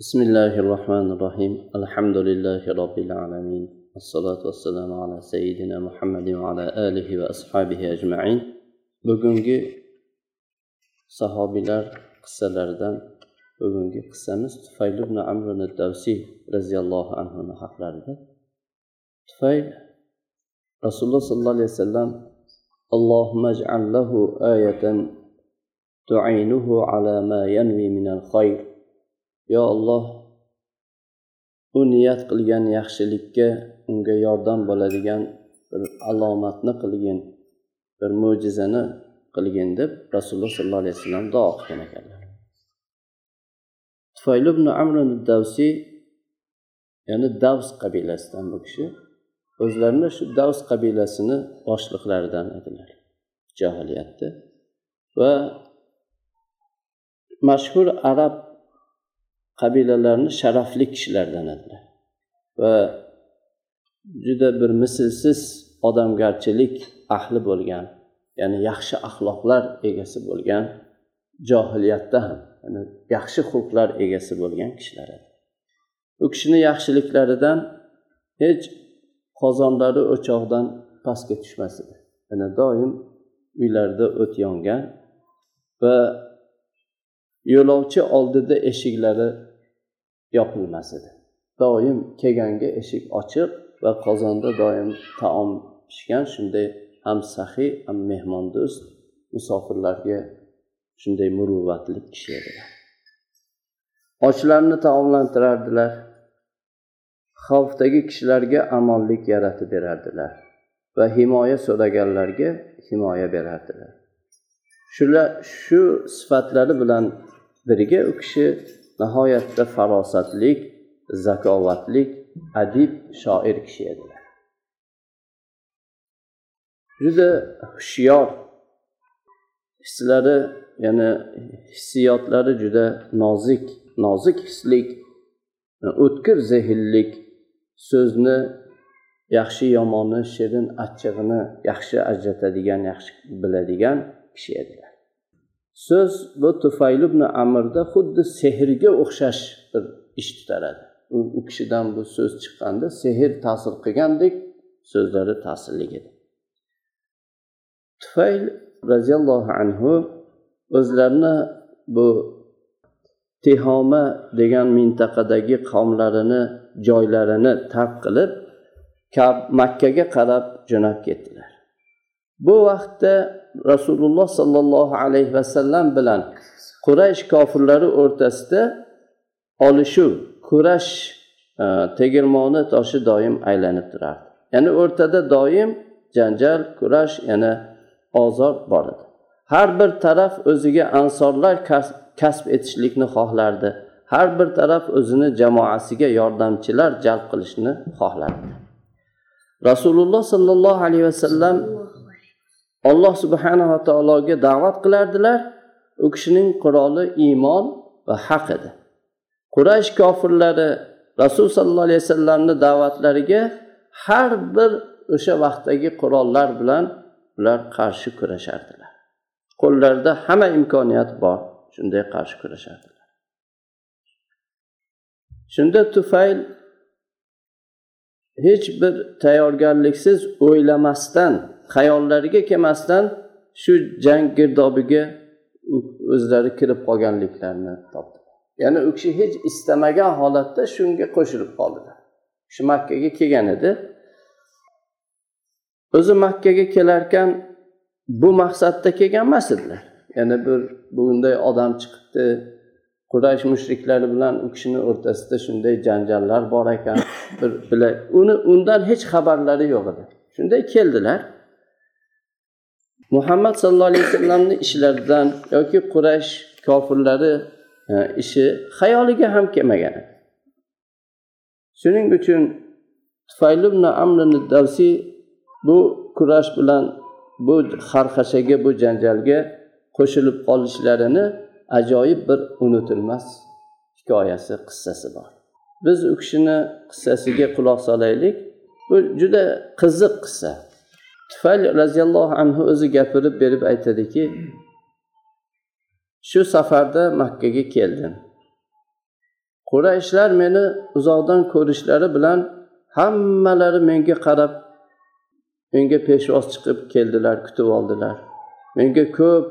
بسم الله الرحمن الرحيم الحمد لله رب العالمين الصلاة والسلام على سيدنا محمد وعلى آله وأصحابه أجمعين bugungi sahobiylar qissalaridan bugungi qissamiz tufayl ibn amr davsiy roziyallohu anhuni haqlarida tufayl rasululloh sollallohu alayhi vasallam اللهم اجعل له آية تعينه على ما ينوي من الخير yo olloh u niyat qilgan yaxshilikka unga yordam bo'ladigan bir alomatni qilgin bir mo'jizani qilgin deb rasululloh sollallohu alayhi vasallam duo qilgan ekanlar. Tufayl ibn amr davsiy ya'ni davs qabilasidan bu kishi o'zlarini shu davs qabilasini boshliqlaridan edilar johiliyatda va mashhur arab qabilalarni sharafli kishilardan edilar va juda bir mislsiz odamgarchilik ahli bo'lgan ya'ni yaxshi axloqlar egasi bo'lgan johiliyatda ham yani yaxshi xulqlar egasi bo'lgan kishilar edi. U kishini yaxshiliklaridan hech qozonlari o'choqdan pastga tushmas edi. Yana doim uylarida o't yongan va yo'lovchi oldida eshiklari yopilmas edi. Doim kelganga eshik ochiq va qozonda doim taom pishgan shunday ham saxiy ham mehmondo'st musofirlarga shunday muruvvatli kishi edilar ochlarni taomlantirardilar. Xavfdagi kishilarga amonlik yaratib berardilar va himoya so'raganlarga himoya berardilar. Shular shu sifatlari bilan birga u kishi nihoyatda farosatlik zakovatlik adib shoir kishi edilar. Juda hushyor hislari ya'ni hissiyotlari juda nozik nozik hislik o'tkir zehnlik so'zni yaxshi yomonni shirin achchig'ini yaxshi ajratadigan yaxshi biladigan kishi edilar. So'z bu tufayl ibn amirda xuddi sehrga o'xshash bir ish tutaradi. U u kishidan bu so'z chiqqanda sehr ta'sir qilgandek so'zlari ta'sirli edi. Tufayl roziyallohu anhu o'zlarini bu tehoma degan mintaqadagi qavmlarini joylarini tark qilib makkaga qarab jo'nab ketdilar. Bu vaqtda rasululloh sollallohu alayhi vasallam bilan quraysh kofirlari o'rtasida olishuv kurash e, tegirmoni toshi doim aylanib turardi. Ya'ni o'rtada doim janjal kurash yana ozor bor edi. Har bir taraf o'ziga ansorlar kasb etishlikni xohlardi. Har bir taraf o'zini jamoasiga yordamchilar jalb qilishni xohlardi. Rasululloh sollallohu alayhi vasallam alloh subhanava taologa da'vat qilardilar. U kishining quroli iymon va haq edi. Quraysh kofirlari rasul sollallohu alayhi vasallamni da'vatlariga har bir o'sha vaqtdagi qurollar bilan ular qarshi kurashardilar. Qo'llarida hamma imkoniyat bor shunday qarshi kurashardilar. Shunda tufayl hech bir tayyorgarliksiz o'ylamasdan xayollariga kelmasdan shu jang girdobiga o'zlari kirib qolganliklarini topdi. Ya'ni u kishi hech istamagan holatda shunga qo'shilib qoldilar. Shu makkaga kelgan edi. O'zi makkaga kelarkan bu maqsadda kelgan emas edilar. Ya'ni bir bunday odam chiqibdi quraysh mushriklari bilan u kishini o'rtasida shunday janjallar bor ekan. Bir bila uni undan hech xabarlari yo'q edi. Shunday keldilar. Muhammad sallallohu alayhi vasallamni ishlaridan yoki quraysh kofirlari e, ishi xayoliga ham kelmagan. Shuning uchun tufayli ibn amrini davsiy bu kurash bilan bu xarxashaga bu janjalga qo'shilib qolishlarini ajoyib bir unutilmas hikoyasi qissasi bor. Biz u kishini qissasiga quloq solaylik. Bu juda qiziq qissa. Tufayl roziyallohu anhu o'zi gapirib berib aytadiki shu safarda makkaga keldim. Qurayshlar meni uzoqdan ko'rishlari bilan hammalari menga qarab menga peshvoz chiqib keldilar kutib oldilar. Menga ko'p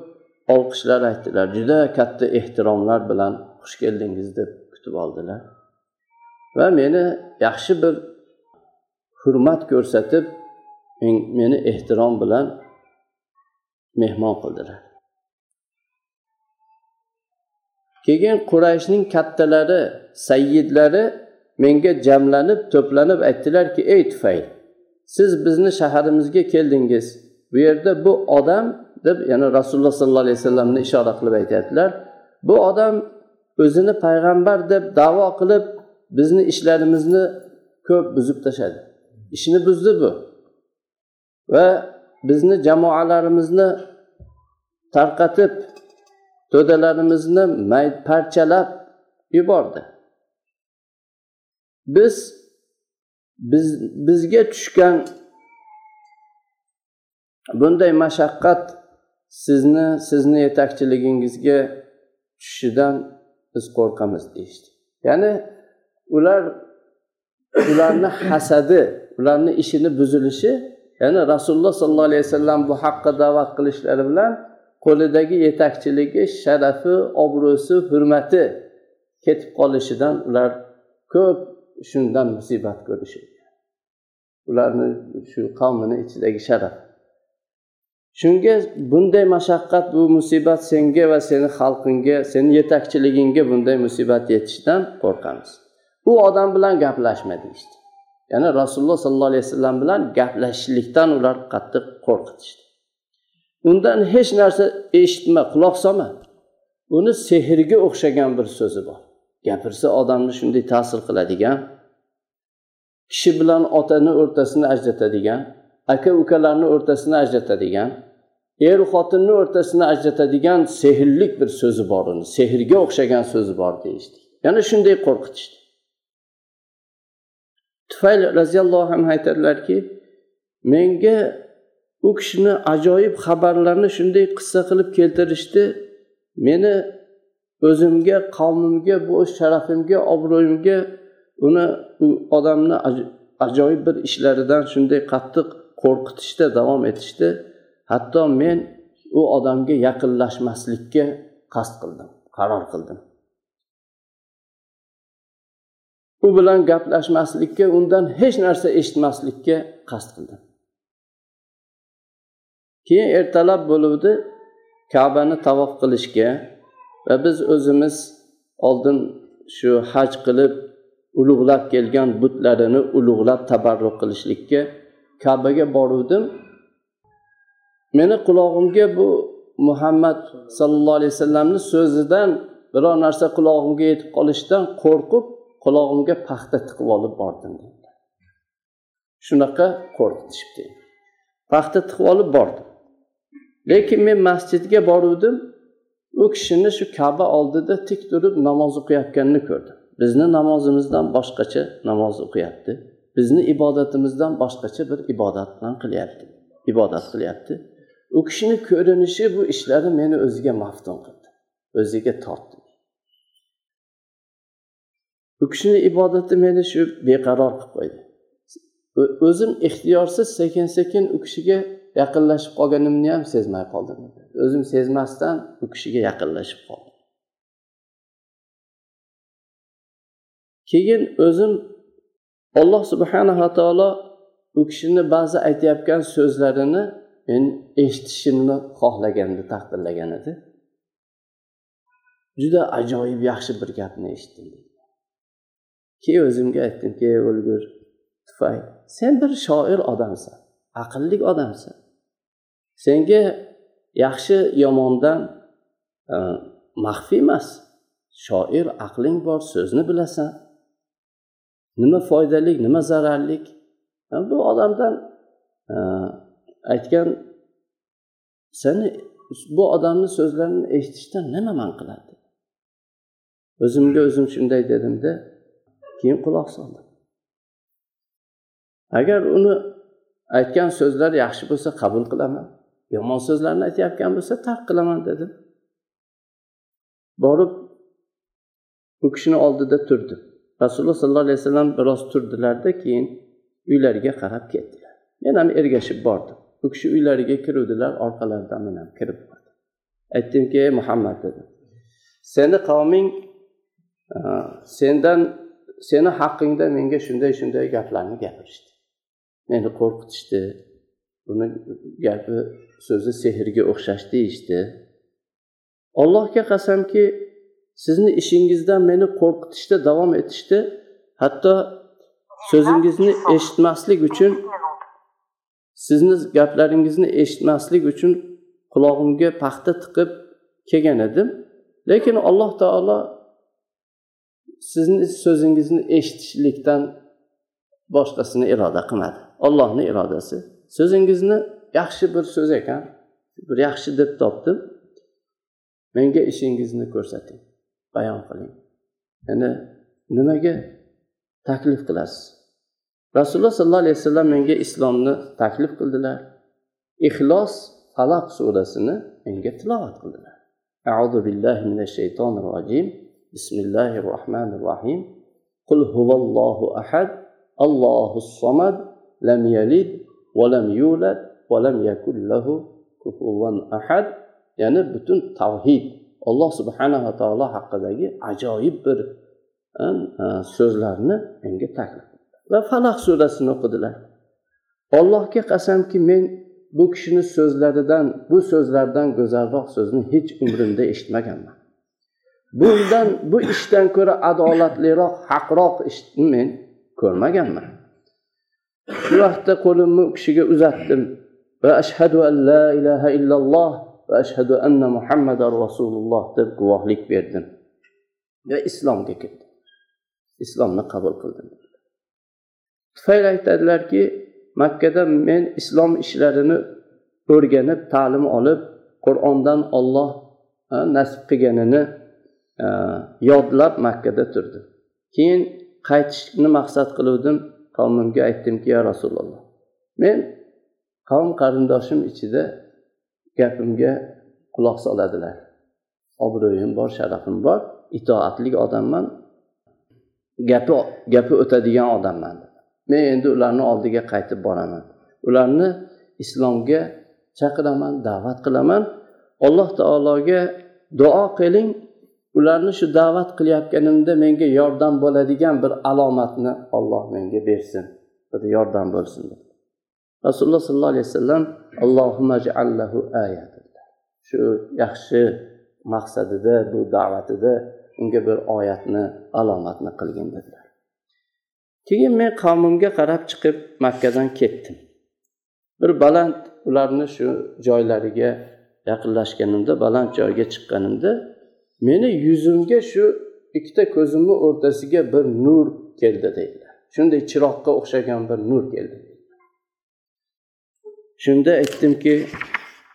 olqishlar aytdilar juda katta ehtiromlar bilan xush keldingiz deb kutib oldilar. Va meni yaxshi bir hurmat ko'rsatib meni ehtirom bilan mehmon qildilar. Keyin qurayshning kattalari sayyidlari menga jamlanib to'planib aytdilarki ey tufayl siz bizni shaharimizga keldingiz. Bu yerda bu odam deb ya'ni rasululloh sollallohu alayhi vasallamni ishora qilib aytyaptilar. Bu odam o'zini payg'ambar deb davo qilib bizni ishlarimizni ko'p buzib tashladi. Ishni buzdi bu. Va bizni jamoalarimizni tarqatib to'dalarimizni parchalab yubordi. Biz biz bizga tushgan bunday mashaqqat sizni sizni yetakchiligingizga tushishidan biz qo'rqamiz deyishdi. Ya'ni ular ularni hasadi ularni ishini buzilishi ya'ni rasululloh sollallohu alayhi vasallam bu haqqa da'vat qilishlari bilan qo'lidagi yetakchiligi sharafi obro'si hurmati ketib qolishidan ular ko'p shundan musibat ko'rishadi ularni shu qavmini ichidagi sharaf. Shunga bunday mashaqqat bu musibat senga va seni xalqingga seni yetakchiligingga bunday musibat yetishidan qo'rqamiz. U odam bilan gaplashma deyishdi ya'ni rasululloh sollallohu alayhi vasallam bilan gaplashishlikdan ular qattiq qo'rqitishdi. Undan hech narsa eshitma quloq solma. Uni sehrga o'xshagan bir so'zi bor. Gapirsa odamni shunday ta'sir qiladigan kishi bilan otani o'rtasini ajratadigan aka ukalarni o'rtasini ajratadigan er xotinni o'rtasini ajratadigan sehrlik bir so'zi bor uni sehrga o'xshagan so'zi bor deyishdi. Yana shunday qo'rqitishdi. Tufayl roziyallohu anhu aytadilarki menga u kishini ajoyib xabarlarni shunday qissa qilib keltirishdi. Meni o'zimga qavmimga bu sharafimga obro'yimga uni u odamni ajoyib bir ishlaridan shunday qattiq qo'rqitishda davom etishdi. Hatto men u odamga yaqinlashmaslikka qasd qildim qaror qildim. U bilan gaplashmaslikka undan hech narsa eshitmaslikka qasd qildim. Keyin ertalab bo'luvdi kabani tavof qilishga va biz o'zimiz oldin shu haj qilib ulug'lab kelgan butlarini ulug'lab tabarruk qilishlikka kabaga boruvdim. Meni qulog'imga bu muhammad sallallohu alayhi vasallamni so'zidan biror narsa qulog'imga yetib qolishidan qo'rqib qulog'imga paxta tiqib olib bordim shunaqa qo'rqitishibdi. Paxta tiqib olib bordim. Lekin men masjidga boruvdim u kishini shu kaba oldida tik turib namoz o'qiyotganini ko'rdim. Bizni namozimizdan boshqacha namoz o'qiyapti. Bizni ibodatimizdan boshqacha bir ibodat bilan qilyapti. Ibodat qilyapti. U kishini ko'rinishi bu ishlari meni o'ziga maftun qildi. O'ziga tortdi. U kishini ibodati meni shu beqaror qilib qo'ydi. O'zim ixtiyorsiz sekin sekin u kishiga yaqinlashib qolganimni ham sezmay qoldim. O'zim sezmasdan u kishiga yaqinlashib qoldim. Keyin o'zim alloh subhanava taolo u kishini ba'zi aytayotgan so'zlarini men eshitishimni xohlagandi taqdirlagan edi. Juda ajoyib yaxshi bir gapni eshitdim keyin o'zimga aytdimki o'lgur tufay sen bir shoir odamsan aqlli odamsan. Senga yaxshi yomondan e, maxfiy emas. Shoir aqling bor so'zni bilasan. Nima foydali nima zararli e, bu odamdan e, aytgan seni bu odamni so'zlarini eshitishdan nima man qiladi? O'zimga o'zim shunday dedimda keyin quloq soldim agar uni aytgan so'zlar yaxshi bo'lsa qabul qilaman. Yomon so'zlarni aytayotgan bo'lsa tark qilaman dedim. Borib u kishini oldida turdi. Rasululloh sollallohu alayhi vasallam biroz turdilarda keyin uylariga qarab ketdilar. Men ham ergashib bordim. U kishi uylariga kiruvdilar orqalaridan men ham kirib bordim. Aytdimki ey muhammad dedim. Seni qavming sendan seni haqqingda menga shunday shunday gaplarni gapirishdi. Meni qo'rqitishdi. Buni gapi so'zi sehrga o'xshash deyishdi. Allohga qasamki sizni ishingizdan meni qo'rqitishda davom etishdi. Hatto so'zingizni eshitmaslik uchun sizni gaplaringizni eshitmaslik uchun qulog'imga paxta tiqib kelgan edim. Lekin alloh taolo sizni so'zingizni eshitishlikdan boshqasini iroda qilmadi. Ollohni irodasi. So'zingizni yaxshi bir so'z ekan bir yaxshi deb topdim. Menga ishingizni ko'rsating bayon qiling. Ya'ni nimaga taklif qilasiz? Rasululloh sollallohu alayhi vasallam menga islomni taklif qildilar. Ixlos falaq surasini menga tilovat qildilar. Auzu billahi minash shaytonir rojim. bismillahi rohmanir rohim qul huvallohu ahad allohu somad lam yalid va lam yulad va lam yakul lahu kufuvan ahad. Ya'ni butun tavhid alloh subhanava taolo haqidagi ajoyib bir so'zlarni unga taklif va falaq surasini o'qidilar. Ollohga qasamki men bu kishini so'zlaridan bu so'zlardan go'zalroq so'zni hech umrimda eshitmaganman. Bundan bu ishdan ko'ra adolatliroq haqroq ishni men ko'rmaganman. Shu vaqtda qo'limni u kishiga uzatdim. Va ashhadu an la ilaha illalloh va ashhadu anna muhammadar rasululloh deb guvohlik berdim. Va islomga kirdim. Islomni qabul qildim. Tufayli aytadilarki makkada men islom ishlarini o'rganib ta'lim olib qur'ondan olloh nasib qilganini Э, yodlab makkada turdi. Keyin qaytishni maqsad qiluvdim. Qavmimga aytdimki yo rasululloh men qavm qarindoshim ichida gapimga quloq soladilar. Obro'yim bor sharafim bor. Itoatli odamman. Gapi gapi o'tadigan odamman. Men endi ularni oldiga qaytib boraman. Ularni islomga chaqiraman da'vat qilaman. Alloh taologa duo qiling. Ularni shu da'vat qilayotganimda menga yordam bo'ladigan bir alomatni olloh menga bersin. Bir yordam bo'lsin. Rasululloh sollallohu alayhi vasallam allohumma shu yaxshi maqsadida bu da'vatida unga bir oyatni alomatni qilgin dedilar. Keyin men qavmimga qarab chiqib makkadan ketdim. Bir baland ularni shu joylariga yaqinlashganimda baland joyga chiqqanimda meni yuzimga shu ikkita ko'zimni o'rtasiga bir nur keldi deydilar. Shunday chiroqqa o'xshagan bir nur keldi shunda aytdimki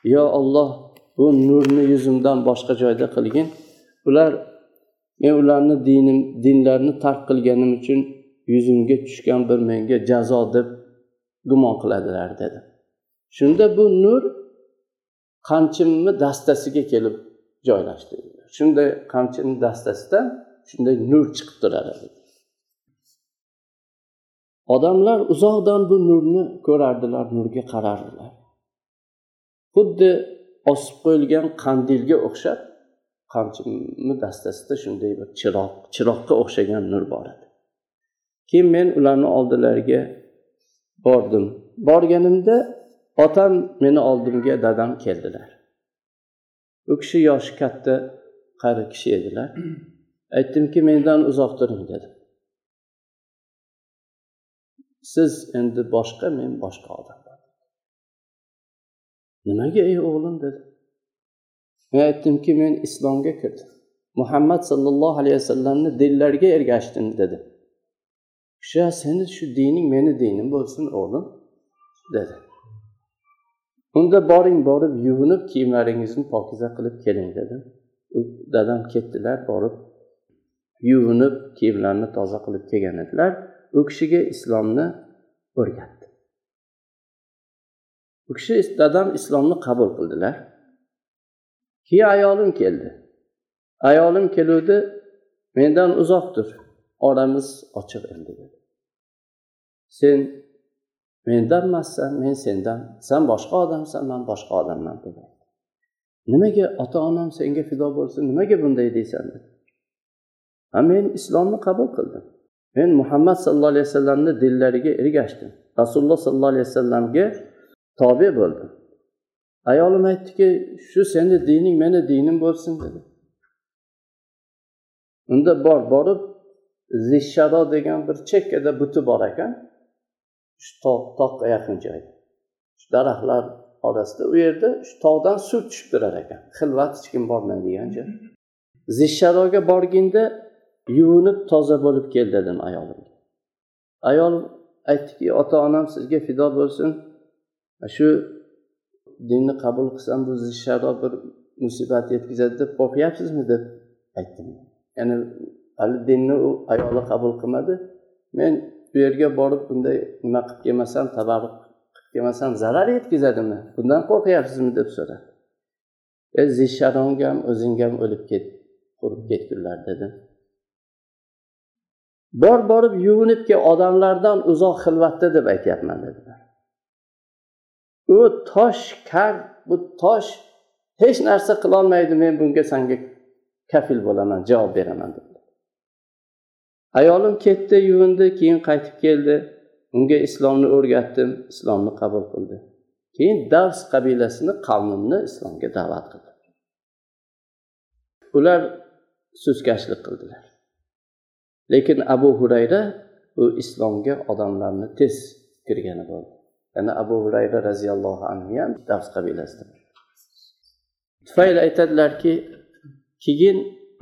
yo olloh bu nurni yuzimdan boshqa joyda qilgin. Ular men ularni dinim dinlarini tark qilganim uchun yuzimga tushgan bir menga jazo deb gumon qiladilar dedi. Shunda bu nur qamchimni dastasiga kelib joylashdi. Shunday qamchini dastasidan shunday nur chiqib turadi. Odamlar uzoqdan bu nurni ko'rardilar nurga qarardilar. Xuddi osib qo'yilgan qandilga o'xshab qamchimni dastasida shunday bir chiroq chiroqqa o'xshagan nur bor edi. Keyin men ularni oldilariga bordim. Borganimda otam meni oldimga dadam keldilar. U kishi yoshi katta qari kishi edilar. Aytdimki mendan uzoq turing dedim siz endi boshqa men boshqa odamman nimaga ey o'g'lim dedi. Men aytdimki men islomga kirdim. Muhammad sollallohu alayhi vasallamni dinlariga ergashdim dedi. Kishi seni shu dining meni dinim bo'lsin o'g'lim dedi. Unda boring borib yuvinib kiyimlaringizni pokiza qilib keling dedim dadam ketdilar borib yuvinib kiyimlarini toza qilib kelgan edilar. U kishiga islomni o'rgatdi. U kishi dadam islomni qabul qildilar. Keyin ayolim keldi. Ayolim keluvdi mendan uzoqdir oramiz ochiq endi dedi. Sen mendanmassan men sendan san boshqa odamsan man boshqa odamman dedi. Nimaga ota onam senga fido bo'lsin nimaga bunday deysan? Dedi ha men islomni qabul qildim. Men muhammad sallallohu alayhi vasallamni dillariga ergashdim. Rasululloh sollallohu alayhi vasallamga tobe bo'ldim. Ayolim aytdiki shu seni dining meni dinim bo'lsin dedi. Unda bor borib zishshado degan bir chekkada buti bor ekan. Shu tog' yaqin joyda. Shu daraxtlar orasida u yerda shu tog'dan suv tushib turar ekan. Xilvat hech kim bormaydigan joy. Zishsharoga borganda yuvinib toza bo'lib kel dedim ayolimga. Ayol aytdiki ota onam sizga fido bo'lsin. Shu dinni qabul qilsam bu zishsharo bir musibat yetkazadi deb qo'rqyapsizmi? deb aytdim. Ya'ni hali dinni u ayoli qabul qilmadi. Men bu yerga borib bunday nima qilib kelmasam tabarruk demasam zarar yetkazadimi? Bundan qo'rqyapsizmi? deb so'radi. E zisharongga ham o'zingga ham o'lib ket qurib ketgunlar dedi. Bor borib yuvinib kel odamlardan uzoq xilvatda deb aytyapman dedilar u tosh kar bu tosh hech narsa qilolmaydi men bunga sanga kafil bo'laman javob beraman dedi. Ayolim ketdi yuvindi keyin qaytib keldi. Unga islomni o'rgatdim islomni qabul qildi. Keyin davs qabilasini qavmimni islomga da'vat qildi ular suskashlik qildilar. Lekin abu hurayra u islomga odamlarni tez kirgani bo'ldi. Yana abu hurayra roziyallohu anhu ham davs qabilasida tufayli aytadilarki keyin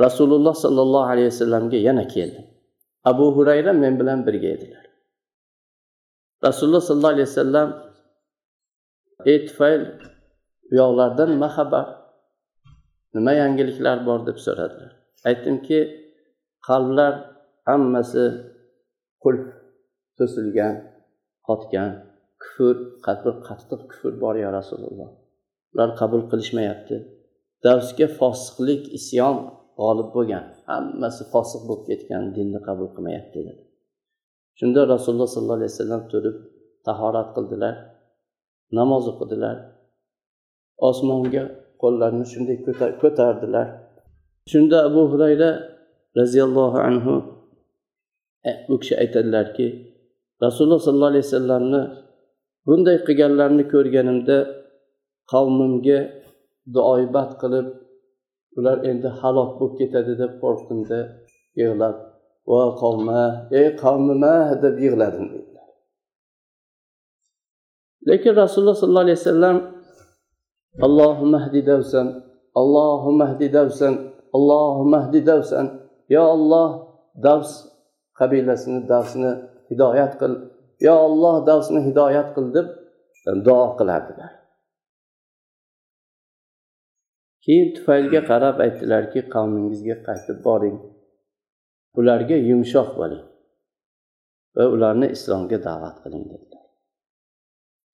rasululloh sollallohu alayhi vasallamga yana keldim abu hurayra men bilan birga edilar. Rasululloh sollallohu alayhi vasallam ey tufayl uyoqlarda nima xabar nima yangiliklar bor? deb so'radilar. Aytdimki qalblar hammasi qulf to'silgan qotgan kufr bir qattiq kufr bor ya rasululloh. Ular qabul qilishmayapti. Davsga fosiqlik isyon g'olib bo'lgan hammasi fosiq bo'lib ketgan dinni qabul qilmayapti dedi. Shunda rasululloh sollallohu alayhi vasallam turib tahorat qildilar namoz o'qidilar osmonga qo'llarini shunday ko'tardilar. Shunda abu hurayra roziyallohu anhu e, u kishi aytadilarki rasululloh sollallohu alayhi vasallamni bunday qilganlarini ko'rganimda qavmimga duoibat qilib ular endi halok bo'lib ketadi deb qo'rqdimda yig'lab va qavma ey qavmima deb yig'ladim dedilar. Lekin rasululloh sollallohu alayhi vasallam allohumma hdi davsan allohumma hdi davsan allohumma davsan yo olloh davs qabilasini davsni hidoyat qil yo olloh davsni hidoyat qil deb duo qilardilar. Keyin tufaylga qarab aytdilarki qavmingizga qaytib boring ularga yumshoq bo'ling va ularni islomga da'vat qiling dedilar.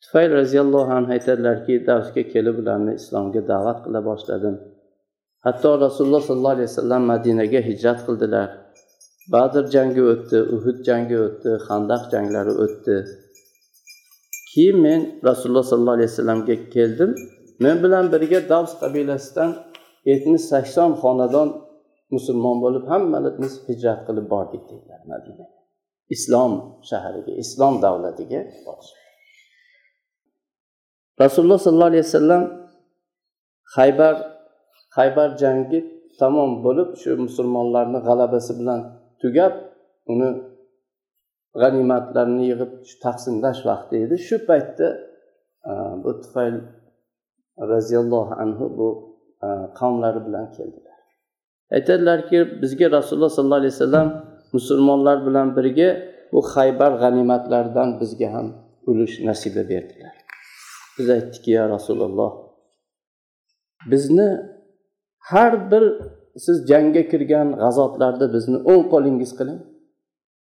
Tufayl roziyallohu anhu aytadilarki davsga kelib ularni islomga da'vat qila boshladim. Hatto rasululloh sollallohu alayhi vasallam madinaga hijrat qildilar. Badr jangi o'tdi uhud jangi o'tdi handaq janglari o'tdi. Keyin men rasululloh sollallohu alayhi vasallamga keldim. Men bilan birga davs qabilasidan yetmish sakson xonadon musulmon bo'lib hammalamiz hijrat qilib bordik deydilar madinaga islom shahriga islom davlatiga rasululloh sollallohu alayhi vasallam haybar haybar jangi tamom bo'lib shu musulmonlarni g'alabasi bilan tugab uni g'animatlarni yig'ib taqsimlash vaqti edi. Shu paytda bu tufayl roziyallohu anhu bu qavmlari bilan keldilar. Aytadilarki bizga rasululloh sollallohu alayhi vasallam musulmonlar bilan birga bu haybar g'animatlaridan bizga ham ulush nasiba berdilar. Biz aytdikki ya rasululloh bizni har bir siz jangga kirgan g'azotlarda bizni o'ng qo'lingiz qiling.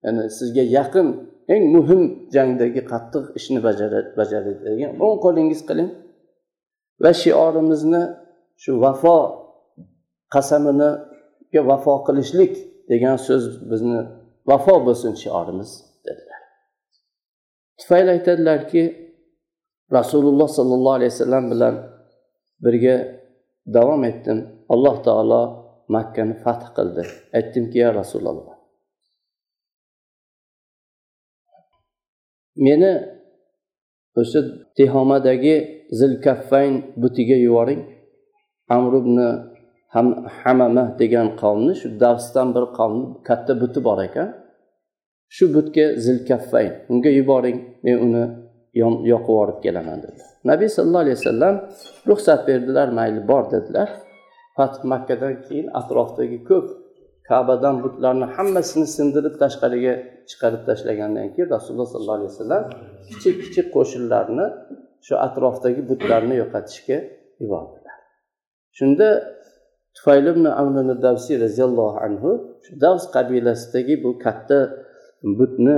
Ya'ni sizga yaqin eng muhim jangdagi qattiq ishni bajaradigan o'ng qo'lingiz qiling va shiorimizni shu vafo qasamini ga vafo qilishlik degan so'z bizni vafo bo'lsin shiorimiz dedilar. Tufayli aytadilarki rasululloh sollallohu alayhi vasallam bilan birga davom etdim. Alloh taolo makkani fath qildi. Aytdimki ya rasululloh meni o'sha tehomadagi zilkaffayn butiga yuboring. Amr ibn ham hamama degan qavmni shu davsdan bir qavmni katta buti bor ekan. Shu butga zilkaffayn unga yuboring men uni yoqib yuborib kelaman dedilar. Nabiy sallallohu alayhi vasallam ruxsat berdilar mayli bor dedilar. Fath makkadan keyin atrofdagi ko'p kabadan butlarni hammasini sindirib tashqariga chiqarib tashlagandan keyin rasululloh sollallohu alayhi vasallam kichik kichik qo'shinlarni shu atrofdagi butlarni yo'qotishga yubordilar. Shunda tufayli ibn amr davsiy roziyallohu anhu shu davs qabilasidagi bu katta butni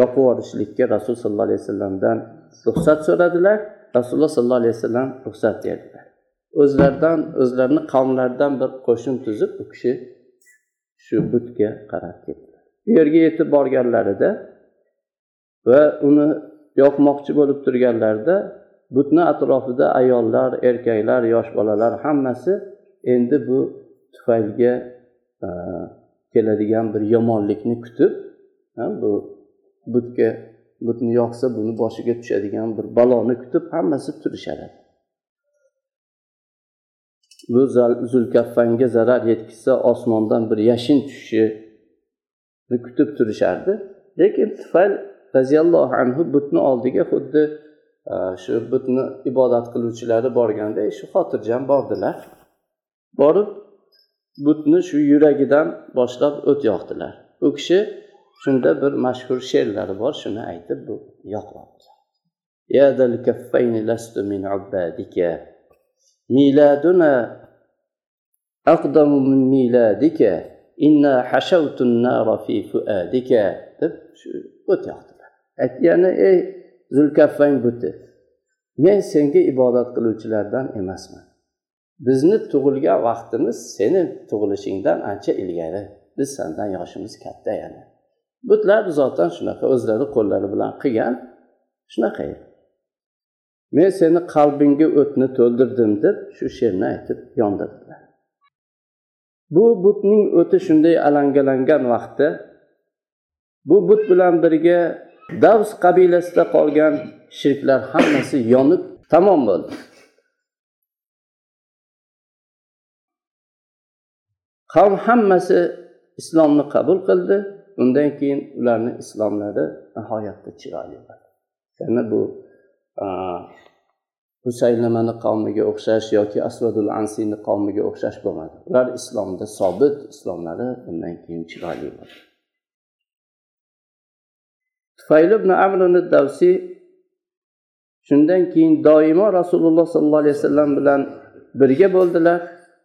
yoqib yuborishlikka rasululloh sollallohu alayhi vasallamdan ruxsat so'radilar. Rasululloh sollallohu alayhi vasallam ruxsat berdilar. O'zlaridan o'zlarini qavmlaridan bir qo'shin tuzib u kishi shu butga qarab ketdilar. Bu yerga yetib borganlarida va uni yoqmoqchi bo'lib turganlarida butni atrofida ayollar erkaklar yosh bolalar hammasi endi bu tufaylga e, keladigan bir yomonlikni kutib bu butga butni yoqsa buni boshiga tushadigan bir baloni kutib hammasi turishadi. Bu zulkaffanga zarar yetkazsa osmondan bir yashin tushishini kutib turishardi. Lekin tufayl roziyallohu anhu butni oldiga xuddi e, shu butni ibodat qiluvchilari borganda shu xotirjam bordilar. borib butni shu yuragidan boshlab o't yoqdilar u kishi shunda bir mashhur she'rlari bor shuni aytib bu yoqdi ميلادنا أقدم من ميلادك إنا حشوت النار في فؤادك deb shu o't yoqdilar ya'ni ey zulkaffang buti men senga ibodat qiluvchilardan emasman Bizni tug'ilgan vaqtimiz seni tug'ilishingdan ancha ilgari. Biz sandan yoshimiz katta yana. Butlar zotdan shunaqa o'zlari qo'llari bilan qilgan shunaqa men seni qalbingga o'tni to'ldirdim deb shu she'rni aytib yondirdilar. Bu butning o'ti shunday alangalangan vaqtda bu but bilan birga davs qabilasida qolgan shirklar hammasi yonib tamom bo'ldi. Qavm hammasi islomni qabul qildi. Undan keyin ularni islomlari nihoyatda chiroyli bo'ldi. Ya'ni bu husaylamani qavmiga o'xshash yoki asvadul ansiyni qavmiga o'xshash bo'lmadi. Ular islomda sobit islomlari undan keyin chiroyli bo'ldi. Tufayl ibn amrini davsiy shundan keyin doimo rasululloh sollallohu alayhi vasallam bilan birga bo'ldilar.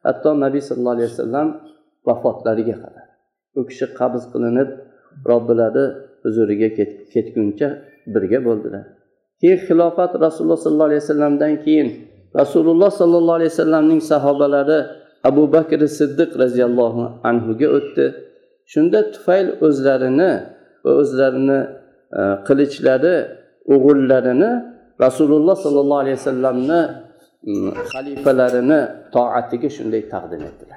Hatto nabiy sallallohu alayhi vasallam vafotlariga qadar. U kishi qabz qilinib robbilari huzuriga ketguncha birga bo'ldilar. Keyin xilofat rasululloh sollallohu alayhi vasallamdan keyin rasululloh sollallohu alayhi vasallamning sahobalari abu bakr siddiq roziyallohu anhuga o'tdi. Shunda tufayl o'zlarini va o'zlarini e, qilichlari o'g'illarini rasululloh sollallohu alayhi vasallamni xalifalarini toatiga shunday taqdim etdilar.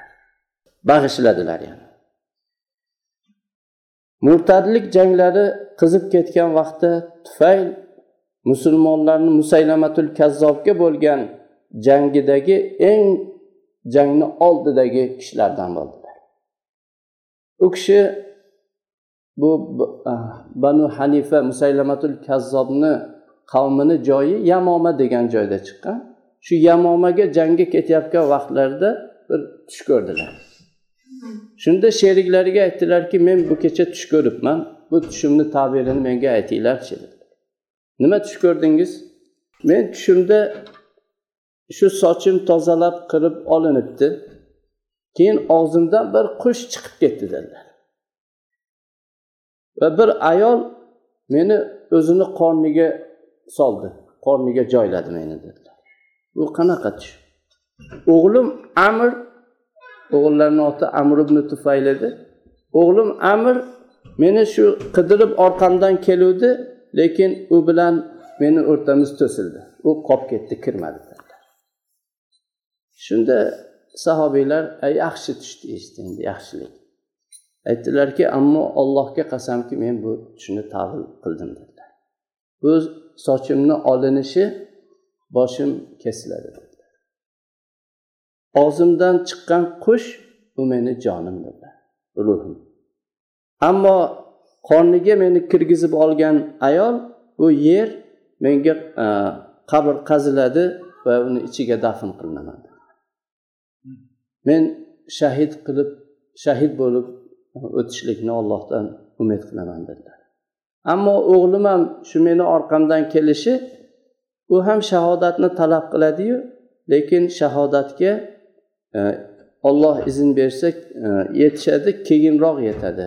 Bag'ishladilar yani murtadlik janglari qizib ketgan vaqtda tufayl musulmonlarni musaylamatul kazzobga bo'lgan jangidagi eng jangni oldidagi kishilardan bo'ldilar. U kishi bu ah, banu hanifa musaylamatul kazzobni qavmini joyi yamoma degan joyda chiqqan. Shu yamomaga jangga ketayotgan vaqtlarida bir tush ko'rdilar. Shunda sheriklariga aytdilarki men bu kecha tush ko'ribman. Bu tushimni tabirini menga aytinglarchi nima tush ko'rdingiz? Men tushimda shu sochim tozalab qirib olinibdi. Keyin og'zimdan bir qush chiqib ketdi dedilar. Va bir ayol meni o'zini qorniga soldi. Qorniga joyladi meni dedilar. Bu qanaqa tush? O'g'lim amir o'g'illarini oti amr ibn tufayl edi. O'g'lim amir meni shu qidirib orqamdan keluvdi lekin u bilan meni o'rtamiz to'sildi. U qolib ketdi kirmadi shunda sahobiylar yaxshi tushdi eshitdi yaxshilik. Aytdilarki ammo allohga qasamki men bu tushni tavil qildim dedilar. Bu sochimni olinishi boshim kesiladi og'zimdan chiqqan qush u meni jonim dedi ruhim. Ammo qorniga meni kirgizib olgan ayol bu yer menga e, qabr qaziladi va uni ichiga dafn qilinaman men shahid qilib shahid bo'lib o'tishlikni ollohdan umid qilaman dedilar ammo o'g'lim ham shu meni orqamdan kelishi u ham shahodatni talab qiladiyu lekin shahodatga olloh izn bersa e, yetishadi keyinroq yetadi.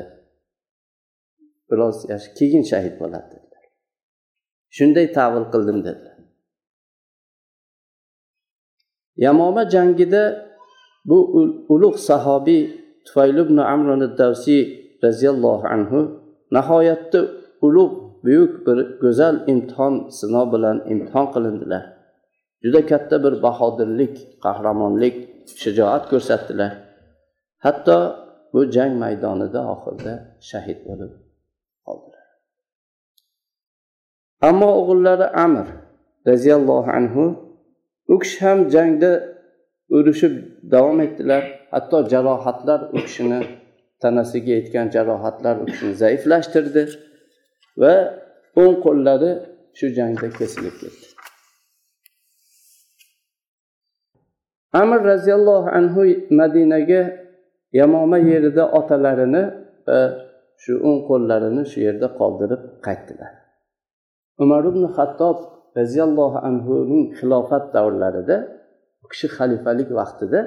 Biroz keyin shahid bo'ladi dedilar. Shunday tavil qildim dedilar. Yamoma jangida bu ulug' sahobiy tufayl ibn amr davsiy roziyallohu anhu nihoyatda ulug' buyuk bir go'zal imtihon sinov bilan imtihon qilindilar. Juda katta bir bahodirlik qahramonlik shijoat ko'rsatdilar. Hatto bu jang maydonida oxirida shahid bo'lib qoldilar. Ammo o'g'illari amir roziyallohu anhu u kishi ham jangda urushib davom etdilar. Hatto jarohatlar u kishini tanasiga yetgan jarohatlar u kishini zaiflashtirdi va o'ng qo'llari shu jangda kesilib ketdi. Amir roziyallohu anhu madinaga yamoma yerida otalarini va shu o'ng qo'llarini shu yerda qoldirib qaytdilar. Umar ibn hattob roziyallohu anhuning xilofat davrlarida u kishi xalifalik vaqtida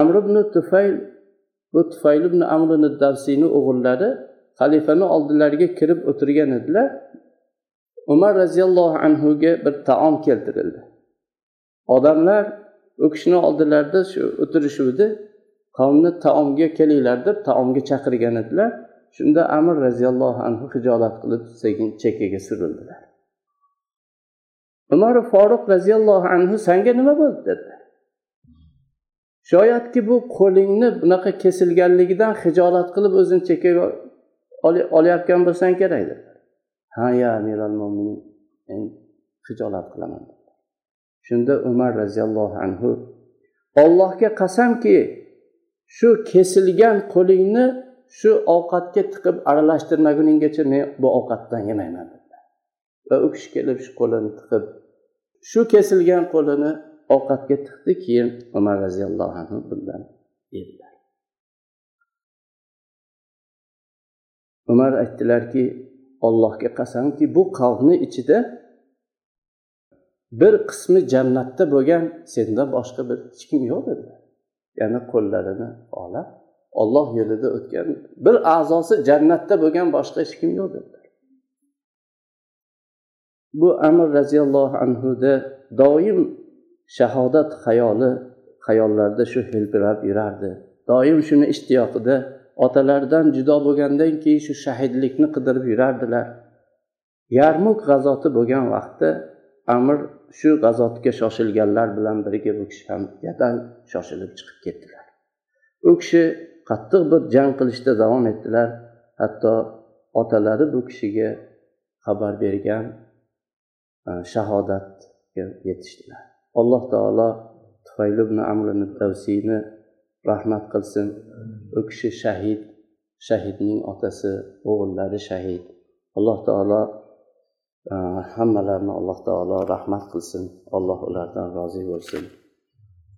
amr ibn tufayl bu tufayl ibn amr davsiyni o'g'illari xalifani oldilariga kirib o'tirgan edilar. Umar roziyallohu anhuga bir taom keltirildi. Odamlar u kishini oldilarida shu o'tirishuvdi. Qavmni taomga kelinglar deb taomga chaqirgan edilar. Shunda amir roziyallohu anhu hijolat qilib sekin chekkaga surildilar. Umar foruq roziyallohu anhu sanga nima bo'ldi? dedi. Shoyatki bu qo'lingni bunaqa kesilganligidan hijolat qilib o'zini chekkaga olayotgan bo'lsang kerak dedi. Ha ya amiral mo'minin men hijolat qilaman shunda umar roziyallohu anhu ollohga qasamki shu kesilgan qo'lingni shu ovqatga tiqib aralashtirmaguninggacha men bu ovqatdan yemayman dedilar. Va u kishi kelib shu qo'lini tiqib shu kesilgan qo'lini ovqatga tiqdi keyin umar roziyallohu anhu bundan yedilar. Umar aytdilarki ollohga qasamki bu qavmni ichida bir qismi jannatda bo'lgan sendan boshqa bir hech kim yo'q dedilar ya'ni qo'llarini olib olloh yo'lida o'tgan bir a'zosi jannatda bo'lgan boshqa hech kim yo'q dedi bu amir roziyallohu anhuda doim shahodat xayoli xayollarida shu hilpirab yurardi. Doim shuni ishtiyoqida otalaridan judo bo'lgandan keyin shu shahidlikni qidirib yurardilar. Yarmuk g'azoti bo'lgan vaqtda amir shu g'azotga shoshilganlar bilan birga bu kishi ham jadal shoshilib chiqib ketdilar. U kishi qattiq bir jang qilishda davom etdilar. Hatto otalari bu kishiga xabar bergan e, shahodatga yetishdilar. Alloh taolo tufayli ibn amrini tavsiyni rahmat qilsin. U kishi shahid shahidning otasi o'g'illari shahid. Alloh taolo hammalarini alloh taolo rahmat qilsin. Alloh ulardan rozi bo'lsin.